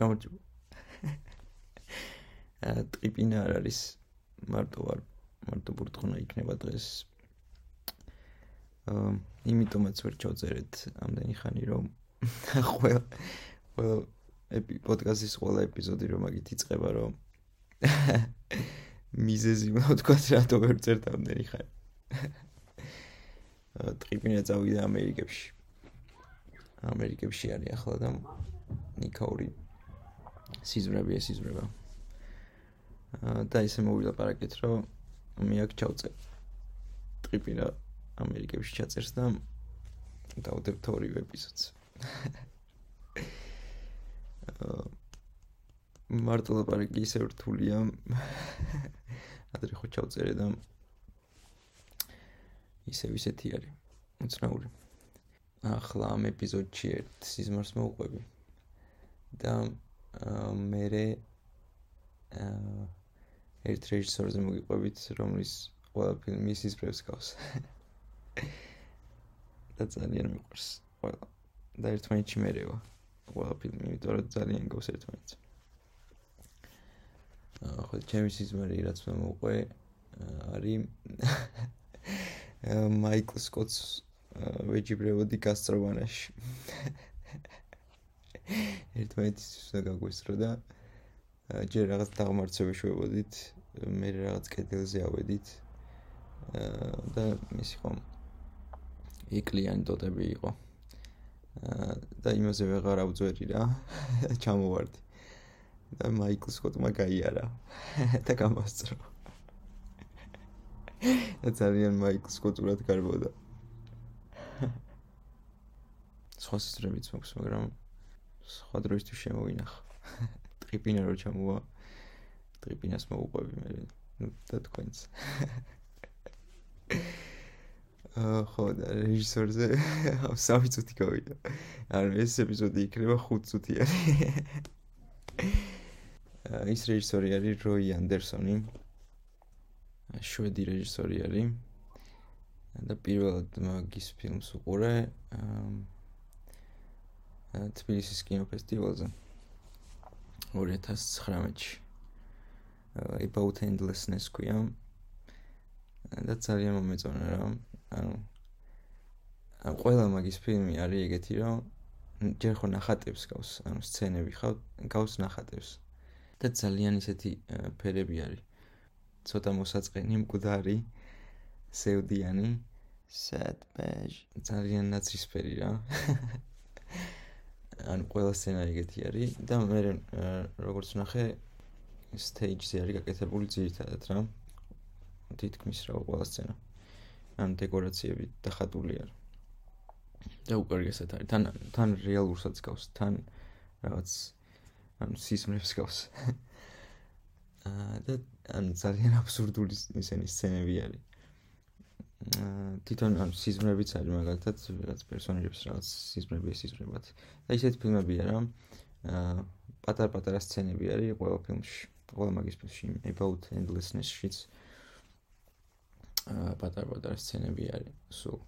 გამარჯობა. აა ტრიპინა არ არის მარტო არ მარტო ბურთქონა იქნება დღეს. აა იმიტომაც ვერ ჩავწერეთ ამდენი ხანი რომ ყველა ყველა ეპი პოდკასტის ყველა ეპიზოდი რომ მაგით იწყება რომ მიზეზი მოთქვა რატო ვერ წერთ ამდენი ხანი. აა ტრიპინა წავიდა ამერიკებში. ამერიკებში არის ახლა და ნიკაური სიზმრებია სიზმრება. აა და ისე მოვილაპარაკეთ, რომ მე აქ ჩავწე. ტრიპინა ამერიკებში ჩაწერს და დავდებ თორიო ეპიზოდს. მარტო ლაპარაკი ისე რთულია. ადრე ხო ჩავწერე და ისე ვისეთი არის. უცნაური. ახლა ამ ეპიზოდში ერთ სიზმარს მოვყვები. და მე ერთ რეჟისორზე მოგიყვებით, რომლის ყველა ფილმი ის პრევს გავს. და ძალიან მიყვარს ყველა. და ერთმანეთში მერევა. ყველა ფილმი, იმიტომ რომ ძალიან გავს ერთმანეთს. ხო, ჩემი სიზმარი რაც მე მოყვე არის მაიკლ სკოტს ვეჯიბრებოდი გასტროვანაში. ერთმანეთის უნდა გაგვესწრო და ჯერ რაღაც დაღმართები შევებოდით, მე რაღაც კედელზე ავედით. და მისი ხომ იკლიანი ტოტები იყო. და იმაზე ვეღარ ავძვერი რა, ჩამოვარდი. და მაიკლ სკოტმა გაიარა და გამოსწრო. და ძალიან მაიკლ სკოტურად გარბოდა. სხვა სტრემიც მაქვს, მაგრამ სხვა დროისთვის შემოვინახ. ტრიპინა რო ჩამოვა. ტრიპინას მოუყვები მე. ნუ და თქვენც. აა ხო და რეჟისორზე სამი წუთი გავიდა. ანუ ეს ეპიზოდი იქნება 5 წუთიანი. აა ის რეჟისორი არის როი ანდერსონი. შვედი რეჟისორი არის. და პირველად მაგის ფილმს უყურე თბილისის კინოფესტივალზე 2019-ში. about endlessness ქვია. და ძალიან მომეწონა რა. ანუ ან ყველა მაგის ფილმი არის ეგეთი რომ ჯერ ხო ნახატებს გავს, ანუ სცენები ხავ გავს ნახატებს. და ძალიან ისეთი ფერები არის. ცოტა მოსაწყენი, მკვდარი. სევდიანი sad beige ძალიან ნაცრისფერი რა ან ყველა სცენა ეგეთი არის და მე როგორც ნახე stage-ზე არის გაკეთებული ძირითადად რა. თითქმის რა ყველა სცენა. ან დეკორაციები დახატული არის. და უკარგესად არის. თან თან რეალურსაც გავს თან რაღაც ან სისმრებს გავს. აა და ან ძალიან აბსურდული ისენი სცენები არის. აა თვითონ ან სიზმრებიც არის მაგალითად რაღაც პერსონაჟებს რაღაც სიზმრები სიზმრებად. და ისეთ ფილმებია რა. აა პატარ-პატარა სცენები არის ყველა ფილმში. ყველა მაგის ფილმში about endlessness-შიც აა პატარ-პატარა სცენები არის. სულ.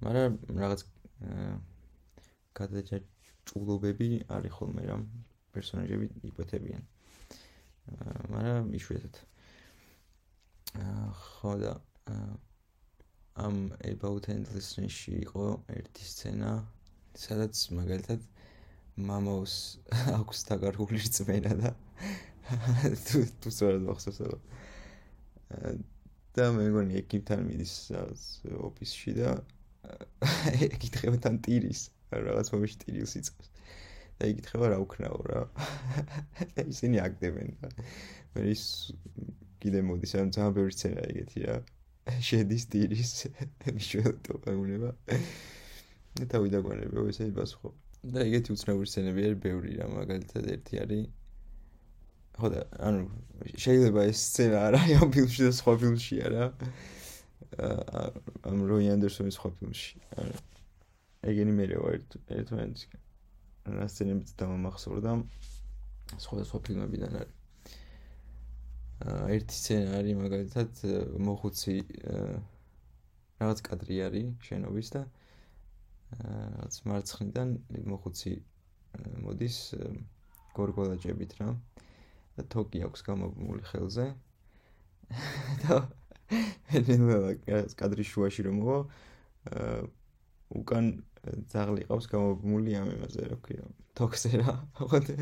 მაგრამ რაღაც აა გადაჭულობები არის ხოლმე რა პერსონაჟები იპოთებიან. აა მაგრამ იშვიათად. ხო და ამ about endlessness-ში იყო ერთი სცენა, სადაც მაგალითად მამაოს აქვს დაგარგული რწმენა და თუ თუ სწორად მახსოვს ახლა. და მე მგონი ეკიპთან მიდის ოფისში და ეკითხება თან ტირის, რაღაც მომში ტირილს იწევს. და ეკითხება რა უქნაო რა. ისინი აგდებენ და მე ის კიდე მოდის ამ ძალიან ბევრი სცენა ეგეთი რა შედის ტირის მიშველტო აღუნება და თავი დაგვანებო ესე იბასხო და ეგეთი უცნაური სცენები არის ბევრი რა მაგალითად ერთი არის ხო და ანუ შეიძლება ეს სცენა არა ამ ფილმში და სხვა ფილმში არა. ამ როი ანდერსონის სხვა ფილმში. ანუ ეგენი მე ვარ ერთმანეთს რა სცენებიც დამახსოვრდა სხვა სხვა ფილმებიდან არის ერთი სცენა არის მაგალითად მოხუცი რაღაც კადრი არის შენობის და რაღაც მარცხნიდან მოხუცი მოდის გორგოლაჭებით რა. და თოკი აქვს გამოგმული ხელზე. და ენელა კადრის შუაში რომ მოვა უკან ძაღლი ყავს გამოგმული ამ იმაზე რა ქვია თოქზე რა ხოთე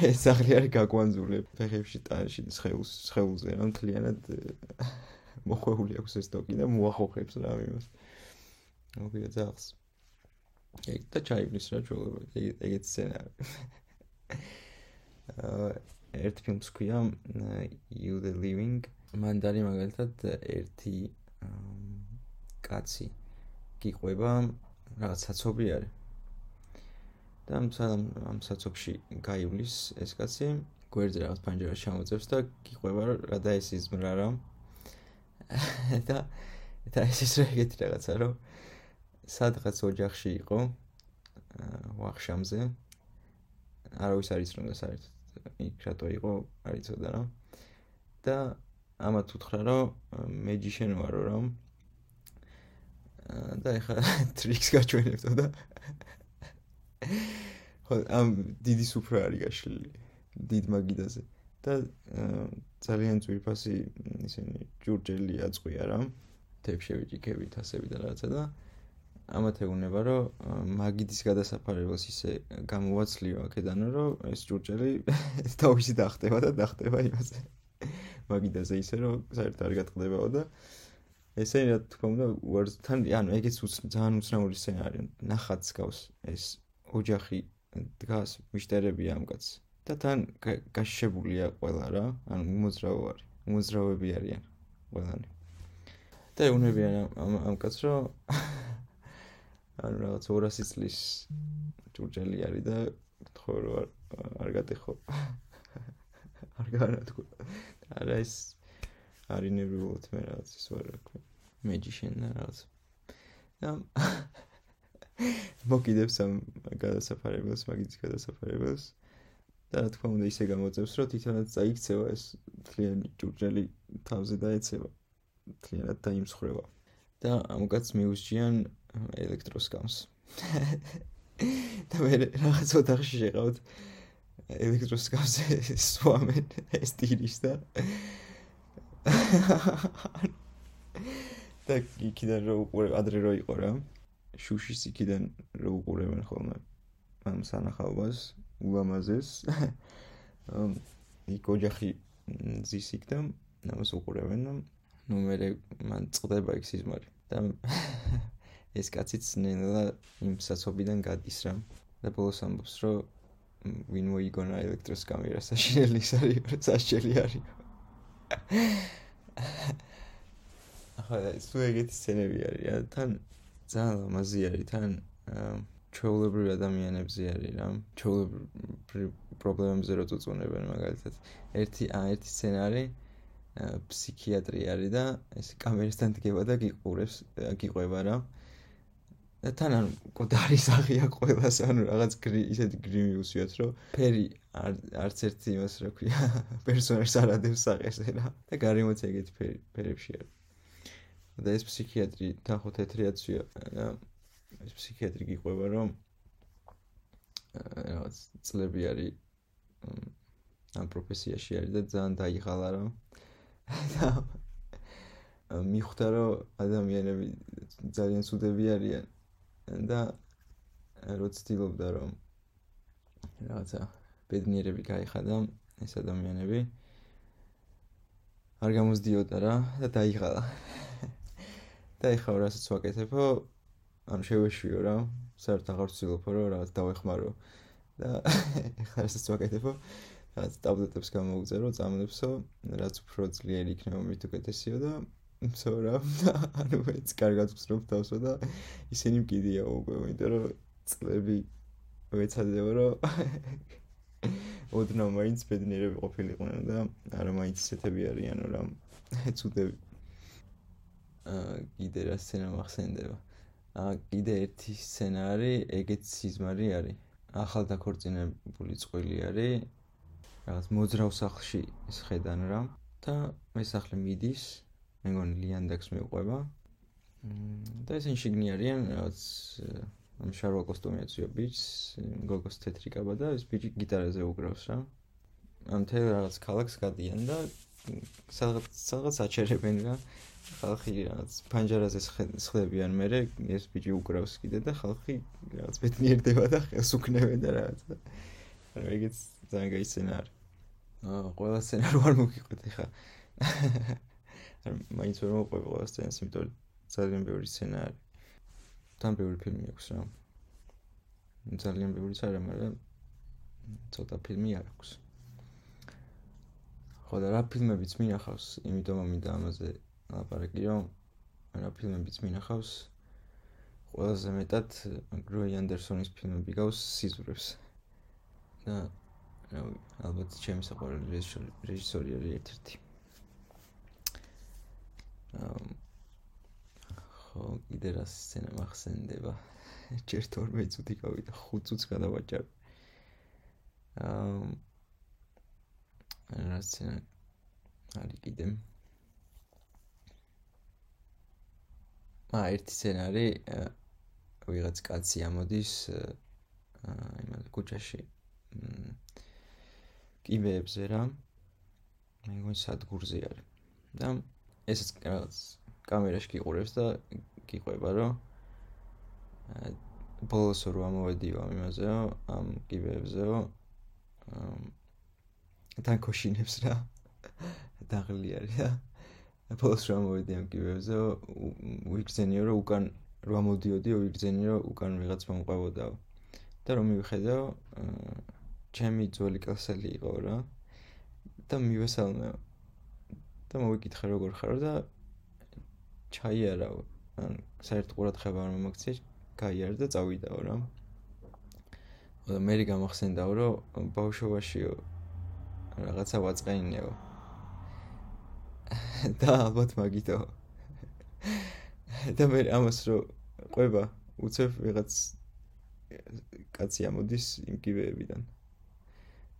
ეს ძაღლი არის გაგვანძული ფეხებში ტანში ცხეულს ცხეულზე რა მთლიანად მოხვეული აქვს ეს თოკი და მოახოხებს რა იმას. მოგვია ძაღლს. ეგ და ჩაივლის რა ჩვეულებრივ ეგეც სცენარი. ერთ ფილმს ქვია you the living მან დარი მაგალითად ერთი კაცი გიყვება რაღაც საცობი არის და ამ ამ საცობში გაივლის ეს კაცი. გვერდზე რაღაც პანჯერას ჩამოწევს და გიყვება რა და ეს იზმრა რა და და ეს ის რეგეთი რაღაცა რომ სადღაც ოჯახში იყო ვახშამზე. არავის არ იცნობდა საერთოდ იქ რატო იყო არ იცოდა რა. და ამათ უთხრა რომ მეჯიშენ ვარო რომ და ეხა ტრიქს გაჩვენებდო და ხო ამ დიდი სუფრა არის გაშლილი დიდ მაგიდაზე. და ძალიან ძვირფასი ისინი ჯურჯელი აწყვია რა თეფშევიჭიქებით ასები და რაღაცა და ამათ ეუბნება რომ მაგიდის გადასაფარებელს ისე გამოვაცლიო აქედან რომ ეს ჯურჯელი თავისი დახტება და დახტება იმაზე. მაგიდაზე ისე რომ საერთოდ არ გატყდებაო და ესე რა თქმა უნდა უართან ანუ ეგეც ძალიან უცნაური სცენარი ნახაც გავს ეს ოჯახი დგას მიშტერები ამ კაცს და თან გაშშებულია ყველა რა, ანუ უმოძრავო არის. უმოძრავები არიან ყველანი. და ეუნებიან ამ ამ კაცს რომ ანუ რაღაც 200 წლის ჯურჯელი არის და თქო რომ არ გატეხო. არ განათქო. არა ეს არის ნერვიულად მე რაღაც ის ვარ რა ქვია. მეჯიშენ და რაღაც. და მოკიდებს ამ გადასაფარებელს, მაგის გადასაფარებელს. და რა თქმა უნდა ისე გამოწევს რომ თვითონაც წაიქცევა ეს თლიანი ჭურჭელი თავზე დაეცევა თლიანად დაიმსხრევა და ამგაც მიუსჯიან ელექტროსკამს. და მე რაღაც ოთახში შეყავთ ელექტროსკამს სვამენ ეს ტირის და და იქიდან რო უყურე ადრე რო იყო რა შუშის იქიდან რო უყურებენ ხოლმე ამ სანახაობას ულამაზეს. იქ ოჯახი ზის იქ და ამას უყურებენ და ნუ მე მან წდება იქ სიზმარი. და ეს კაციც ნელა იმ სასობიდან გადის რა. და ბოლოს ამბობს რომ ვინ მოიგონა ელექტროს კამერა საშინელი არის, საშინელი არის. ახლა ეს ეგეთი სცენები არის, თან ძალიან ლამაზი არის, თან აა ჩაოლებრივ ადამიანებზე არის რა. ჩაოლებრივ პრობლემებზე რო წუწუნებენ მაგალითად. ერთი ა ერთი სცენარი ფსიქიატრი არის და ეს კამერისთან დგება და გიყურებს, გიყვება რა. და თან ანუ კოდარი სახია ყოველას ანუ რაღაც ისეთი გრიმი უსიათ რომ ფერი არც ერთი იმას რა ქვია პერსონაჟს არ ადევს სახესე რა და გარემოც ფერი ფერებში არის და ეს ფსიქიატრი თან ხო თეთრიაცია ეს ფსიქიატრი გიყვება რომ რაღაც წლები არის ამ პროფესიაში არის და ძალიან დაიღალა რა. და მიხვდა რომ ადამიანები ძალიან სუდები არიან. და რო ცდილობდა რომ რაღაცა ბედნიერები გაიხადა ეს ადამიანები არ გამოსდიოდა რა და დაიღალა და ეხლა რასაც ვაკეთებო, ანუ შევეშვიო რა, საერთოდ აღარ ვცდილობ რომ რაღაც დავეხმარო. და ეხლა რასაც ვაკეთებო, რაღაც ტაბლეტებს გამოვუწერო, წამლებსო, რაც უფრო ძლიერი იქნება მით უკეთესიო და სო რა, ანუ მეც კარგად ვცნობ თავსო და ისინი მკიდიაო უკვე, იმიტომ რომ წლები ვეცადება რომ ოდნავ მაინც ბედნიერები ყოფილიყვნენ და არა მაინც ისეთები არიანო რა, ცუდები. კიდე რა სცენა მახსენდება აა კიდე ერთი სცენარი ეგეც სიზმარი არის. ახალ დაქორწინებული წყვილი არის. რაღაც მოძრავ სახლში შეხედან რა და მე სახლი მიდის. მე მგონი ლიანდაქს მეუყვება. და ესენ შიგნი არიან რაღაც ამ შარვა კოსტუმი ეწვია ბიჭს, გოგოს თეთრი კაბა და ეს ბიჭი გიტარაზე უკრავს რა. ამ თელ რაღაც ქალაქს გადიან და სადღაც სადღაც აჩერებენ რა. ხალხი რაღაც პანჯარაზე სხდებიან მე ეს ბიჭი უკრავს კიდე და ხალხი რაღაც ბედნიერდება და ხელს უკნევენ და რაღაც. ანუ ეგეც ძალიან გაი სცენარი. აა ყველა სცენარი არ მოგიყვეთ არ მაინც ვერ მოყვება ყველა სცენას, იმიტომ ძალიან ბევრი სცენარი. თან ბევრი ფილმი აქვს რა. ძალიან ბევრი არა, მაგრამ ცოტა ფილმი არ აქვს. ხო და რა ფილმებიც მინახავს, იმიტომ რომ მინდა ამაზე ლაპარაკი, რომ რა ფილმებიც მინახავს. ყველაზე მეტად გროი ანდერსონის ფილმები გავს სიზურებს. და რავი, ალბათ ჩემი საყვარელი რეჟისორი არის ერთ-ერთი. აა ხო, კიდე რა სცენა მახსენდება. ჯერ 12 წუთი გავიდა, 5 წუთს გადავაჭარ. აა რაც არის კიდე. აა ერთი სცენარი ვიღაც კაცი ამოდის აა იმალ კუჩაში კიბეებზე რა. მე მგონი სადგურზე არის. და ესეც რაღაც კამერაში გიყურებს და გიყვება რომ ბოლოს რო ამოვედიო ამ იმაზეო ამ კიბეებზეო დაკოშინებს რა. დაღლი არის რა. ბოლოს რომ მოვიდი ამ კიბეებზე? უიგზენიო რომ უკან რომ ამოდიოდი უიგზენიო რომ უკან ვიღაც მომყვებოდა და რომ მივხედავ ჩემი ძველი კლასელი იყო რა. და მივესალმე. და მოვიკითხე როგორ ხარ და ჩაიარავ ან საერთ ყურადღება არ მომაქცია გაიარ და წავიდაო რა. მე რიგ გამახსენდაო რომ ბავშვობაშიო რაღაცა ვაწყენინეო და ალბათ მაგითო. და მე ამას რო ყვება უცებ ვიღაც კაცი ამოდის იმ კიბეებიდან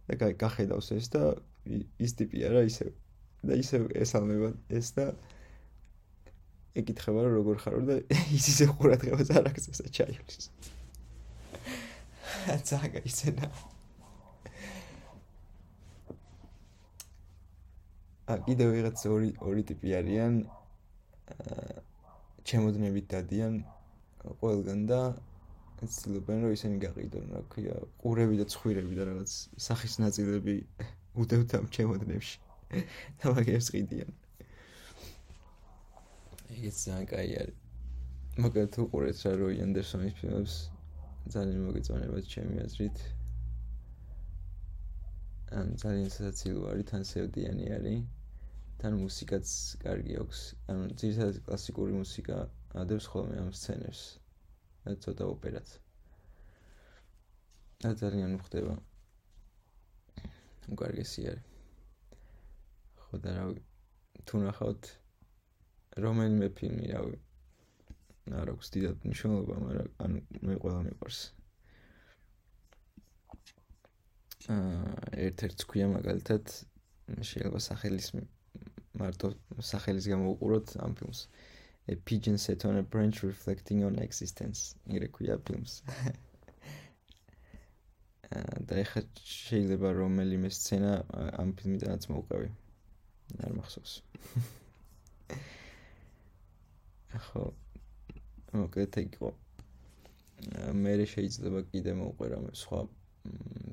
და გახედავს ეს და ის ტიპი არა ისე და ისე ესალმება ეს და ეკითხება რომ როგორ ხარო და ის ისე ყურადღებას არ აქცევს ჩაივლის. ძაგა ისენა ა კიდევ ვიღაც ორი ორი ტიპი არიან ჩემოდნებით დადიან ყველგან და ცდილობენ რომ ისინი გაყიდონ რა ქვია ყურები და ცხვირები და რაღაც სახის ნაწილები უდევთ ამ ჩემოდნებში. და მაგებს ყიდიან. ეს ძალიან კაი არის. მაგათ უყურეთ რა როი ანდერსონის ფილმებს. ძალიან მოგეწონება ჩემი აზრით ან ძალიან სასაცილო არის თან სევდიანი არის თან მუსიკაც კარგი აქვს. ანუ ძირითადად კლასიკური მუსიკა ადევს ხოლმე ამ სცენებს და ცოტა ოპერაც. და ძალიან ხდება უკარგესი არის. ხო და რავი თუ ნახავთ რომელიმე ფილმი რავი არ აქვს დიდად მნიშვნელობა მაგრამ ანუ მე ყველა მიყვარს აა ერთ-ერთ თქვია მაგალითად შეიძლება სახელის მარტო სახელის გამო უყუროთ ამ ფილმს. A pigeon set on a branch reflecting on existence. იგრე ქვია ფილმს. და ეხლა შეიძლება რომელიმე სცენა ამ ფილმიდანაც მოვყავი. არ მახსოვს. ახო მოკლედ იყო. მე შეიძლება კიდე მოვყვე რამე სხვა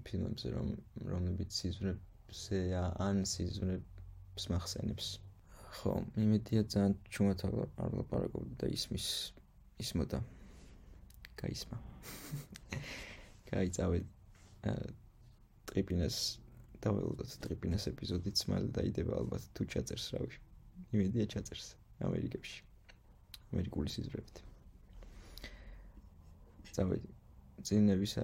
ფილმებზე რომ რომლებიც სიზმრებზე ან სიზმრებს მახსენებს. ხო, იმედია ძალიან ჩუმად არ ლაპარაკობ და ისმის ისმოდა. გაისმა. გაიწავე ტრიპინეს დაველოდოთ ტრიპინეს ეპიზოდიც მალე დაიდება ალბათ თუ ჩაწერს რავი. იმედია ჩაწერს ამერიკებში. ამერიკული სიზრებით. წავედი. ძინებისა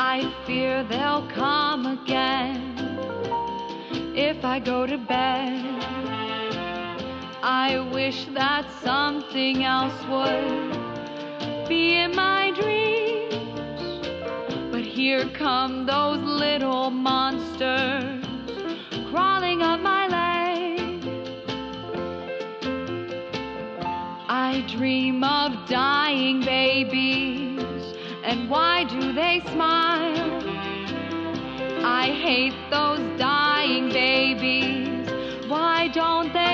I fear they'll come again if I go to bed. I wish that something else would be in my dreams. But here come those little monsters crawling up my leg. I dream of dying babies, and why do they smile? I hate those dying babies. Why don't they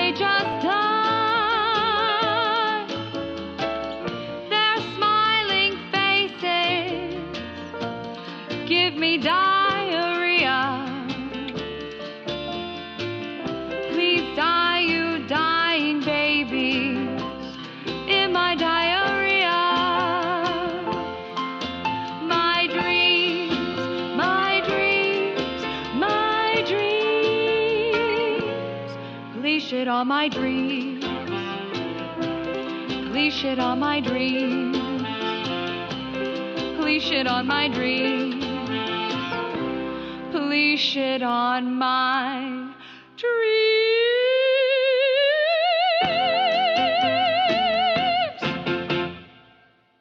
On my dreams. Please shit on my dreams. Please shit on my dreams. Please shit on my.